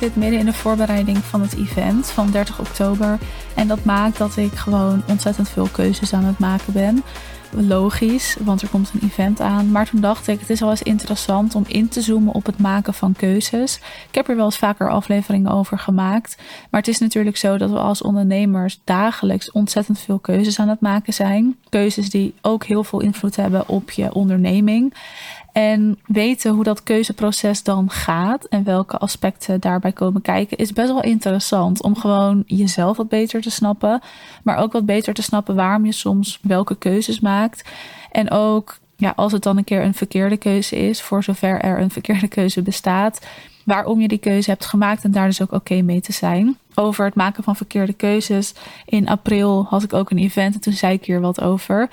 zit midden in de voorbereiding van het event van 30 oktober. En dat maakt dat ik gewoon ontzettend veel keuzes aan het maken ben logisch, want er komt een event aan. Maar toen dacht ik, het is wel eens interessant om in te zoomen op het maken van keuzes. Ik heb er wel eens vaker afleveringen over gemaakt. Maar het is natuurlijk zo dat we als ondernemers dagelijks ontzettend veel keuzes aan het maken zijn. Keuzes die ook heel veel invloed hebben op je onderneming. En weten hoe dat keuzeproces dan gaat en welke aspecten daarbij komen kijken, is best wel interessant om gewoon jezelf wat beter te snappen, maar ook wat beter te snappen waarom je soms welke keuzes maakt. En ook ja, als het dan een keer een verkeerde keuze is, voor zover er een verkeerde keuze bestaat, waarom je die keuze hebt gemaakt en daar dus ook oké mee te zijn. Over het maken van verkeerde keuzes. In april had ik ook een event en toen zei ik hier wat over.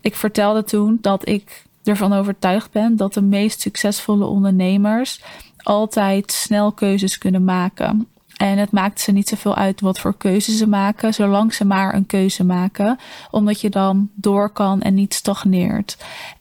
Ik vertelde toen dat ik ervan overtuigd ben dat de meest succesvolle ondernemers altijd snel keuzes kunnen maken. En het maakt ze niet zoveel uit wat voor keuze ze maken, zolang ze maar een keuze maken, omdat je dan door kan en niet stagneert.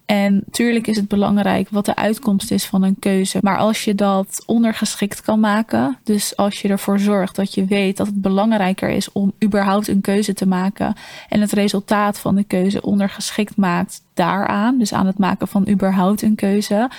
En tuurlijk is het belangrijk wat de uitkomst is van een keuze. Maar als je dat ondergeschikt kan maken, dus als je ervoor zorgt dat je weet dat het belangrijker is om überhaupt een keuze te maken en het resultaat van de keuze ondergeschikt maakt daaraan, dus aan het maken van überhaupt een keuze,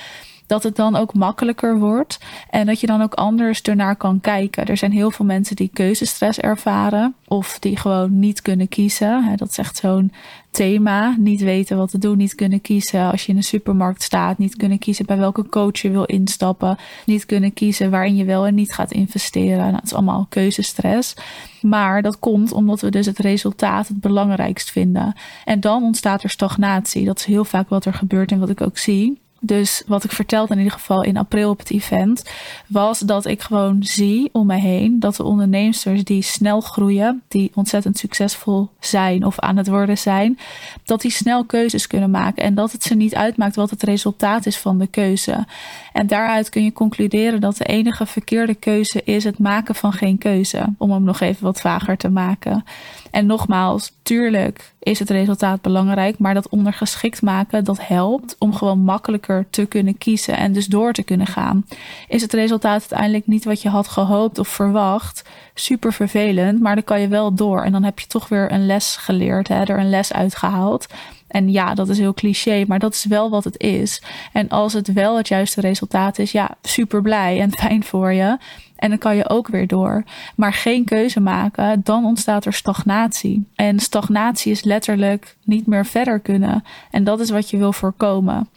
dat het dan ook makkelijker wordt en dat je dan ook anders ernaar kan kijken. Er zijn heel veel mensen die keuzestress ervaren of die gewoon niet kunnen kiezen. Dat is echt zo'n thema. Niet weten wat te doen, niet kunnen kiezen als je in een supermarkt staat, niet kunnen kiezen bij welke coach je wil instappen, niet kunnen kiezen waarin je wel en niet gaat investeren. Nou, dat is allemaal keuzestress. Maar dat komt omdat we dus het resultaat het belangrijkst vinden. En dan ontstaat er stagnatie. Dat is heel vaak wat er gebeurt en wat ik ook zie. Dus wat ik vertelde in ieder geval in april op het event, was dat ik gewoon zie om me heen dat de ondernemers die snel groeien, die ontzettend succesvol zijn of aan het worden zijn, dat die snel keuzes kunnen maken en dat het ze niet uitmaakt wat het resultaat is van de keuze. En daaruit kun je concluderen dat de enige verkeerde keuze is het maken van geen keuze, om hem nog even wat vager te maken. En nogmaals, tuurlijk is het resultaat belangrijk, maar dat ondergeschikt maken, dat helpt om gewoon makkelijker te kunnen kiezen en dus door te kunnen gaan. Is het resultaat uiteindelijk niet wat je had gehoopt of verwacht, super vervelend, maar dan kan je wel door en dan heb je toch weer een les geleerd, hè, er een les uitgehaald. En ja, dat is heel cliché, maar dat is wel wat het is. En als het wel het juiste resultaat is, ja, super blij en fijn voor je. En dan kan je ook weer door. Maar geen keuze maken, dan ontstaat er stagnatie. En stagnatie is letterlijk niet meer verder kunnen. En dat is wat je wil voorkomen.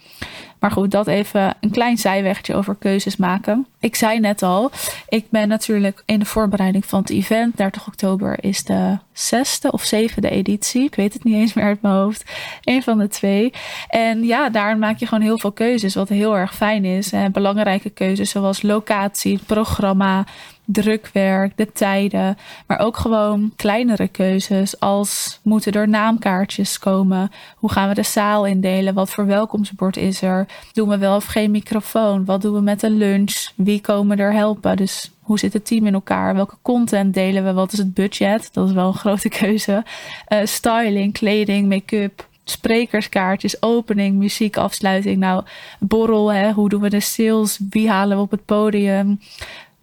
Maar goed, dat even een klein zijwegje over keuzes maken. Ik zei net al, ik ben natuurlijk in de voorbereiding van het event. 30 oktober is de zesde of zevende editie. Ik weet het niet eens meer uit mijn hoofd. Een van de twee. En ja, daar maak je gewoon heel veel keuzes, wat heel erg fijn is. En belangrijke keuzes zoals locatie, programma, drukwerk, de tijden, maar ook gewoon kleinere keuzes als moeten er naamkaartjes komen? Hoe gaan we de zaal indelen? Wat voor welkomstbord is er? Doen we wel of geen microfoon? Wat doen we met de lunch? Wie komen er helpen? Dus hoe zit het team in elkaar? Welke content delen we? Wat is het budget? Dat is wel een grote keuze. Uh, styling, kleding, make-up, sprekerskaartjes, opening, muziek, afsluiting. Nou, borrel, hè? hoe doen we de sales? Wie halen we op het podium?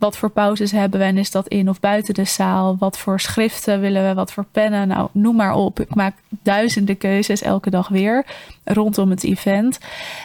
Wat voor pauzes hebben we en is dat in of buiten de zaal? Wat voor schriften willen we? Wat voor pennen? Nou, noem maar op. Ik maak duizenden keuzes elke dag weer rondom het event.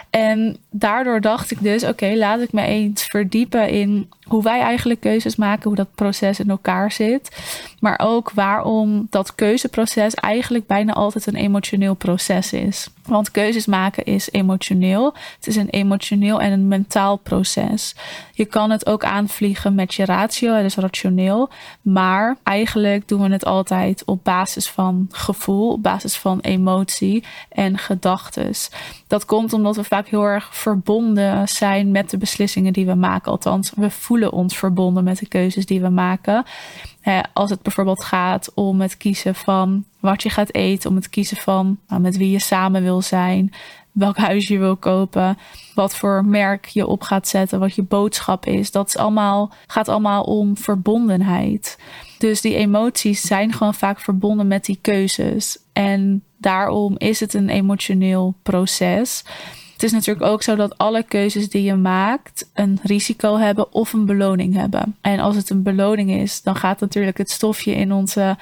En daardoor dacht ik dus: oké, laat ik me eens verdiepen in hoe wij eigenlijk keuzes maken, hoe dat proces in elkaar zit. Maar ook waarom dat keuzeproces eigenlijk bijna altijd een emotioneel proces is. Want keuzes maken is emotioneel. Het is een emotioneel en een mentaal proces. Je kan het ook aanvliegen met je ratio, dus rationeel. Maar eigenlijk doen we het altijd op basis van gevoel, op basis van emotie en gedachtes. Dat komt omdat we vaak heel erg verbonden zijn met de beslissingen die we maken. Althans, we voelen ons verbonden met de keuzes die we maken. Als het bijvoorbeeld gaat om het kiezen van wat je gaat eten, om het kiezen van nou, met wie je samen wil zijn, welk huis je wil kopen, wat voor merk je op gaat zetten, wat je boodschap is. Dat is allemaal, gaat allemaal om verbondenheid. Dus die emoties zijn gewoon vaak verbonden met die keuzes. En daarom is het een emotioneel proces. Het is natuurlijk ook zo dat alle keuzes die je maakt een risico hebben of een beloning hebben. En als het een beloning is, dan gaat natuurlijk het stofje in onze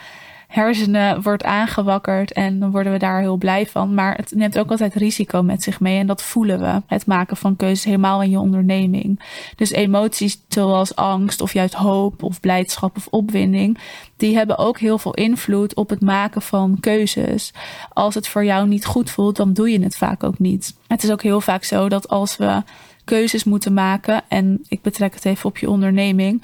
hersenen wordt aangewakkerd en dan worden we daar heel blij van. Maar het neemt ook altijd risico met zich mee en dat voelen we. Het maken van keuzes helemaal in je onderneming. Dus emoties zoals angst of juist hoop of blijdschap of opwinding, die hebben ook heel veel invloed op het maken van keuzes. Als het voor jou niet goed voelt, dan doe je het vaak ook niet. Het is ook heel vaak zo dat als we keuzes moeten maken, en ik betrek het even op je onderneming,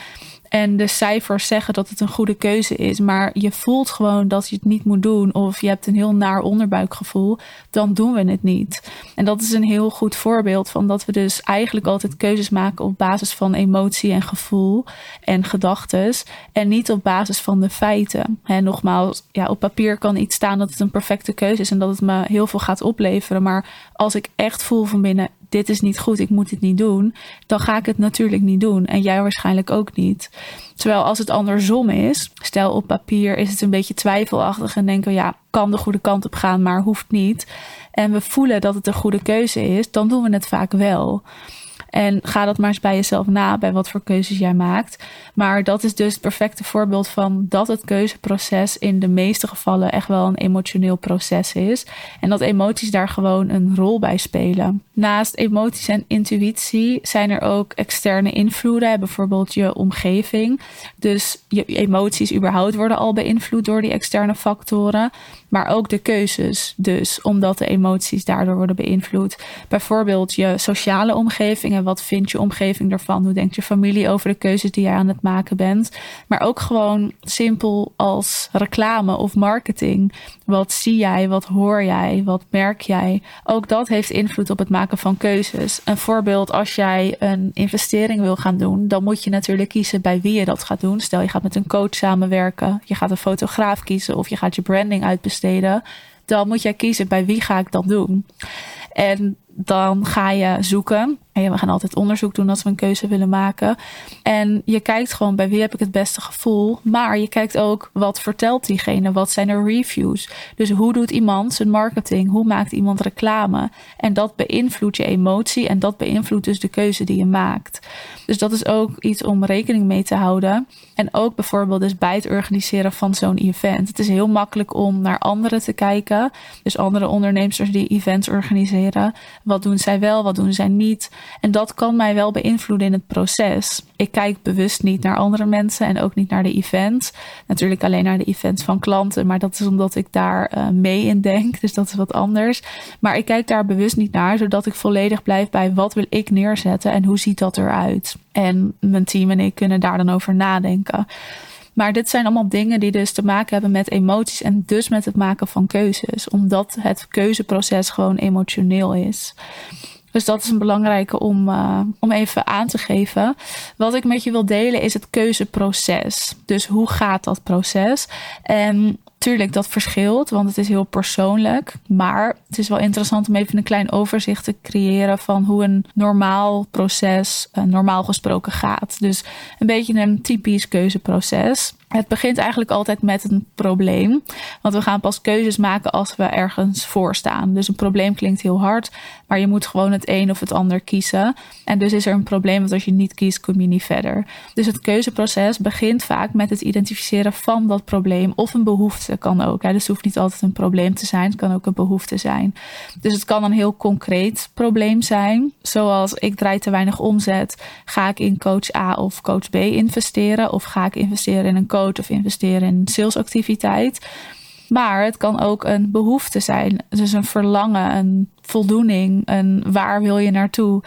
en de cijfers zeggen dat het een goede keuze is, maar je voelt gewoon dat je het niet moet doen of je hebt een heel naar onderbuikgevoel, dan doen we het niet. En dat is een heel goed voorbeeld van dat we dus eigenlijk altijd keuzes maken op basis van emotie en gevoel en gedachtes en niet op basis van de feiten. En nogmaals, ja, op papier kan iets staan dat het een perfecte keuze is en dat het me heel veel gaat opleveren, maar als ik echt voel van binnen dit is niet goed, ik moet dit niet doen, dan ga ik het natuurlijk niet doen. En jij waarschijnlijk ook niet. Terwijl als het andersom is, stel op papier is het een beetje twijfelachtig en denken we ja, kan de goede kant op gaan, maar hoeft niet. En we voelen dat het een goede keuze is, dan doen we het vaak wel. En ga dat maar eens bij jezelf na, bij wat voor keuzes jij maakt. Maar dat is dus het perfecte voorbeeld van dat het keuzeproces in de meeste gevallen echt wel een emotioneel proces is. En dat emoties daar gewoon een rol bij spelen. Naast emoties en intuïtie zijn er ook externe invloeden, bijvoorbeeld je omgeving. Dus je emoties überhaupt worden al beïnvloed door die externe factoren. Maar ook de keuzes dus, omdat de emoties daardoor worden beïnvloed. Bijvoorbeeld je sociale omgeving wat vindt je omgeving ervan? Hoe denkt je familie over de keuzes die je aan het maken bent? Maar ook gewoon simpel als reclame of marketing. Wat zie jij? Wat hoor jij? Wat merk jij? Ook dat heeft invloed op het maken van keuzes. Een voorbeeld, als jij een investering wil gaan doen, dan moet je natuurlijk kiezen bij wie je dat gaat doen. Stel je gaat met een coach samenwerken, je gaat een fotograaf kiezen of je gaat je branding uitbesteden. Dan moet jij kiezen bij wie ga ik dat doen. En dan ga je zoeken. En we gaan altijd onderzoek doen als we een keuze willen maken. En je kijkt gewoon bij wie heb ik het beste gevoel. Maar je kijkt ook wat vertelt diegene. Wat zijn er reviews? Dus hoe doet iemand zijn marketing? Hoe maakt iemand reclame? En dat beïnvloedt je emotie. En dat beïnvloedt dus de keuze die je maakt. Dus dat is ook iets om rekening mee te houden. En ook bijvoorbeeld dus bij het organiseren van zo'n event. Het is heel makkelijk om naar anderen te kijken. Dus andere ondernemers die events organiseren. Wat doen zij wel, wat doen zij niet? En dat kan mij wel beïnvloeden in het proces. Ik kijk bewust niet naar andere mensen en ook niet naar de events. Natuurlijk alleen naar de events van klanten, maar dat is omdat ik daar uh, mee in denk. Dus dat is wat anders. Maar ik kijk daar bewust niet naar, zodat ik volledig blijf bij wat wil ik neerzetten en hoe ziet dat eruit. En mijn team en ik kunnen daar dan over nadenken. Maar dit zijn allemaal dingen die dus te maken hebben met emoties en dus met het maken van keuzes, omdat het keuzeproces gewoon emotioneel is. Dus dat is een belangrijke om, uh, om even aan te geven. Wat ik met je wil delen is het keuzeproces. Dus hoe gaat dat proces? En Tuurlijk, dat verschilt, want het is heel persoonlijk. Maar het is wel interessant om even een klein overzicht te creëren van hoe een normaal proces uh, normaal gesproken gaat. Dus een beetje een typisch keuzeproces. Het begint eigenlijk altijd met een probleem. Want we gaan pas keuzes maken als we ergens voor staan. Dus een probleem klinkt heel hard, maar je moet gewoon het een of het ander kiezen. En dus is er een probleem, want als je niet kiest, kom je niet verder. Dus het keuzeproces begint vaak met het identificeren van dat probleem of een behoefte kan ook. Dus het hoeft niet altijd een probleem te zijn, het kan ook een behoefte zijn. Dus het kan een heel concreet probleem zijn, zoals ik draai te weinig omzet. Ga ik in coach A of coach B investeren? Of ga ik investeren in een coach? Of investeren in salesactiviteit. Maar het kan ook een behoefte zijn. Dus een verlangen, een voldoening, een waar wil je naartoe.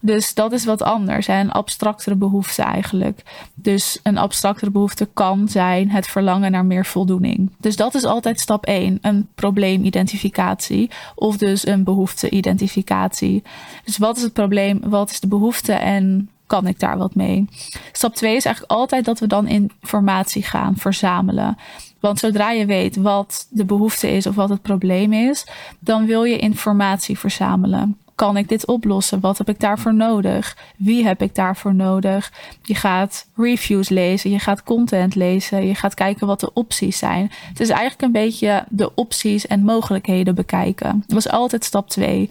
Dus dat is wat anders. Een abstractere behoefte eigenlijk. Dus een abstractere behoefte kan zijn het verlangen naar meer voldoening. Dus dat is altijd stap 1. Een probleemidentificatie. Of dus een behoefte-identificatie. Dus wat is het probleem? Wat is de behoefte? En kan ik daar wat mee? Stap 2 is eigenlijk altijd dat we dan informatie gaan verzamelen. Want zodra je weet wat de behoefte is of wat het probleem is, dan wil je informatie verzamelen. Kan ik dit oplossen? Wat heb ik daarvoor nodig? Wie heb ik daarvoor nodig? Je gaat reviews lezen, je gaat content lezen, je gaat kijken wat de opties zijn. Het is eigenlijk een beetje de opties en mogelijkheden bekijken. Dat was altijd stap 2.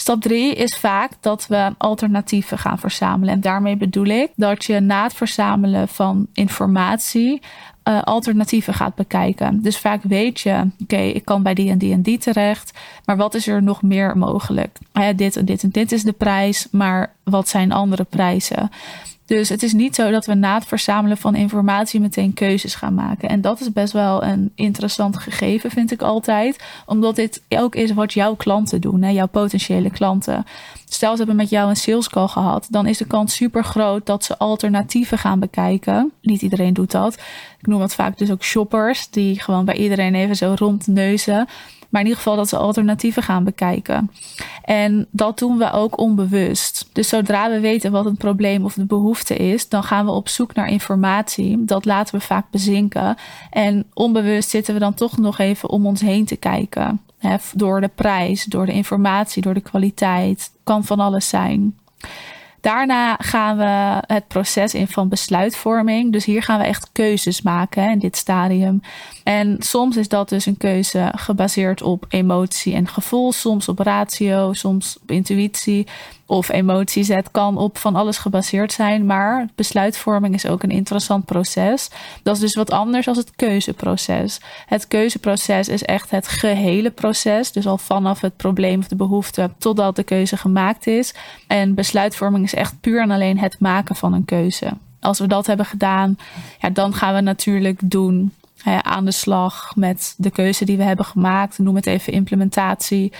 Stap drie is vaak dat we alternatieven gaan verzamelen. En daarmee bedoel ik dat je na het verzamelen van informatie uh, alternatieven gaat bekijken. Dus vaak weet je, oké, ik kan bij die en die en die terecht, maar wat is er nog meer mogelijk? dit en dit en dit is de prijs, maar wat zijn andere prijzen? Dus het is niet zo dat we na het verzamelen van informatie meteen keuzes gaan maken. En dat is best wel een interessant gegeven, vind ik altijd. Omdat dit ook is wat jouw klanten doen, hè, jouw potentiële klanten. Stel ze hebben met jou een sales call gehad, dan is de kans super groot dat ze alternatieven gaan bekijken. Niet iedereen doet dat. Ik noem het vaak dus ook shoppers, die gewoon bij iedereen even zo rondneuzen. Maar in ieder geval dat ze alternatieven gaan bekijken. En dat doen we ook onbewust. Dus zodra we weten wat een probleem of de behoefte is, dan gaan we op zoek naar informatie. Dat laten we vaak bezinken. En onbewust zitten we dan toch nog even om ons heen te kijken. door de prijs, door de informatie, door de kwaliteit. Kan van alles zijn. Daarna gaan we het proces in van besluitvorming. Dus hier gaan we echt keuzes maken in dit stadium. En soms is dat dus een keuze gebaseerd op emotie en gevoel, soms op ratio, soms op intuïtie of emoties. Het kan op van alles gebaseerd zijn, maar besluitvorming is ook een interessant proces. Dat is dus wat anders dan het keuzeproces. Het keuzeproces is echt het gehele proces, dus al vanaf het probleem of de behoefte totdat de keuze gemaakt is. En besluitvorming is echt puur en alleen het maken van een keuze. Als we dat hebben gedaan, ja, dan gaan we natuurlijk doen aan de slag met de keuze die we hebben gemaakt. Noem het even implementatie.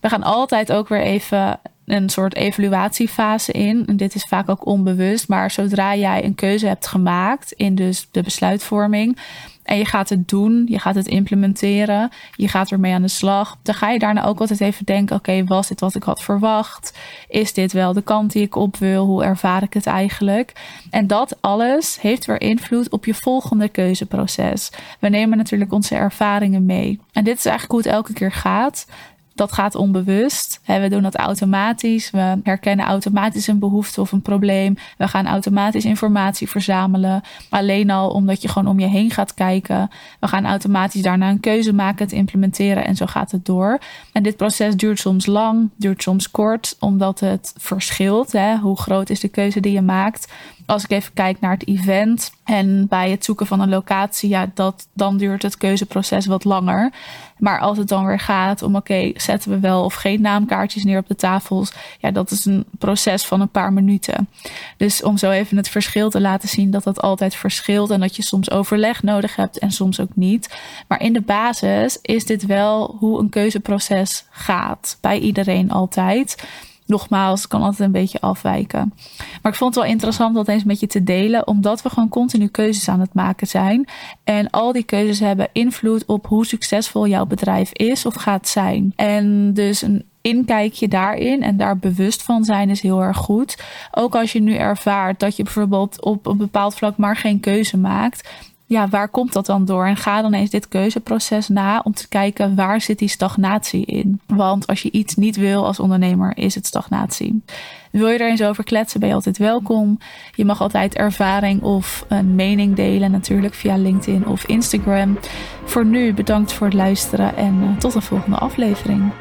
We gaan altijd ook weer even een soort evaluatiefase in. En dit is vaak ook onbewust. Maar zodra jij een keuze hebt gemaakt in dus de besluitvorming. En je gaat het doen, je gaat het implementeren, je gaat ermee aan de slag. Dan ga je daarna ook altijd even denken: oké, was dit wat ik had verwacht? Is dit wel de kant die ik op wil? Hoe ervaar ik het eigenlijk? En dat alles heeft weer invloed op je volgende keuzeproces. We nemen natuurlijk onze ervaringen mee. En dit is eigenlijk hoe het elke keer gaat dat gaat onbewust. We doen dat automatisch. We herkennen automatisch een behoefte of een probleem. We gaan automatisch informatie verzamelen. Alleen al omdat je gewoon om je heen gaat kijken. We gaan automatisch daarna een keuze maken, te implementeren en zo gaat het door. En dit proces duurt soms lang, duurt soms kort, omdat het verschilt. Hoe groot is de keuze die je maakt? Als ik even kijk naar het event en bij het zoeken van een locatie, ja, dat, dan duurt het keuzeproces wat langer. Maar als het dan weer gaat om, oké, zetten we wel of geen naamkaartjes neer op de tafels, ja, dat is een proces van een paar minuten. Dus om zo even het verschil te laten zien dat dat altijd verschilt en dat je soms overleg nodig hebt en soms ook niet. Maar in de basis is dit wel hoe een keuzeproces gaat bij iedereen altijd nogmaals, kan altijd een beetje afwijken. Maar ik vond het wel interessant dat eens met je te delen, omdat we gewoon continu keuzes aan het maken zijn. En al die keuzes hebben invloed op hoe succesvol jouw bedrijf is of gaat zijn. En dus een inkijkje daarin en daar bewust van zijn is heel erg goed. Ook als je nu ervaart dat je bijvoorbeeld op een bepaald vlak maar geen keuze maakt ja, waar komt dat dan door? En ga dan eens dit keuzeproces na om te kijken waar zit die stagnatie in. Want als je iets niet wil als ondernemer, is het stagnatie. Wil je er eens over kletsen, ben je altijd welkom. Je mag altijd ervaring of een mening delen, natuurlijk via LinkedIn of Instagram. Voor nu bedankt voor het luisteren en eh, tot de volgende aflevering.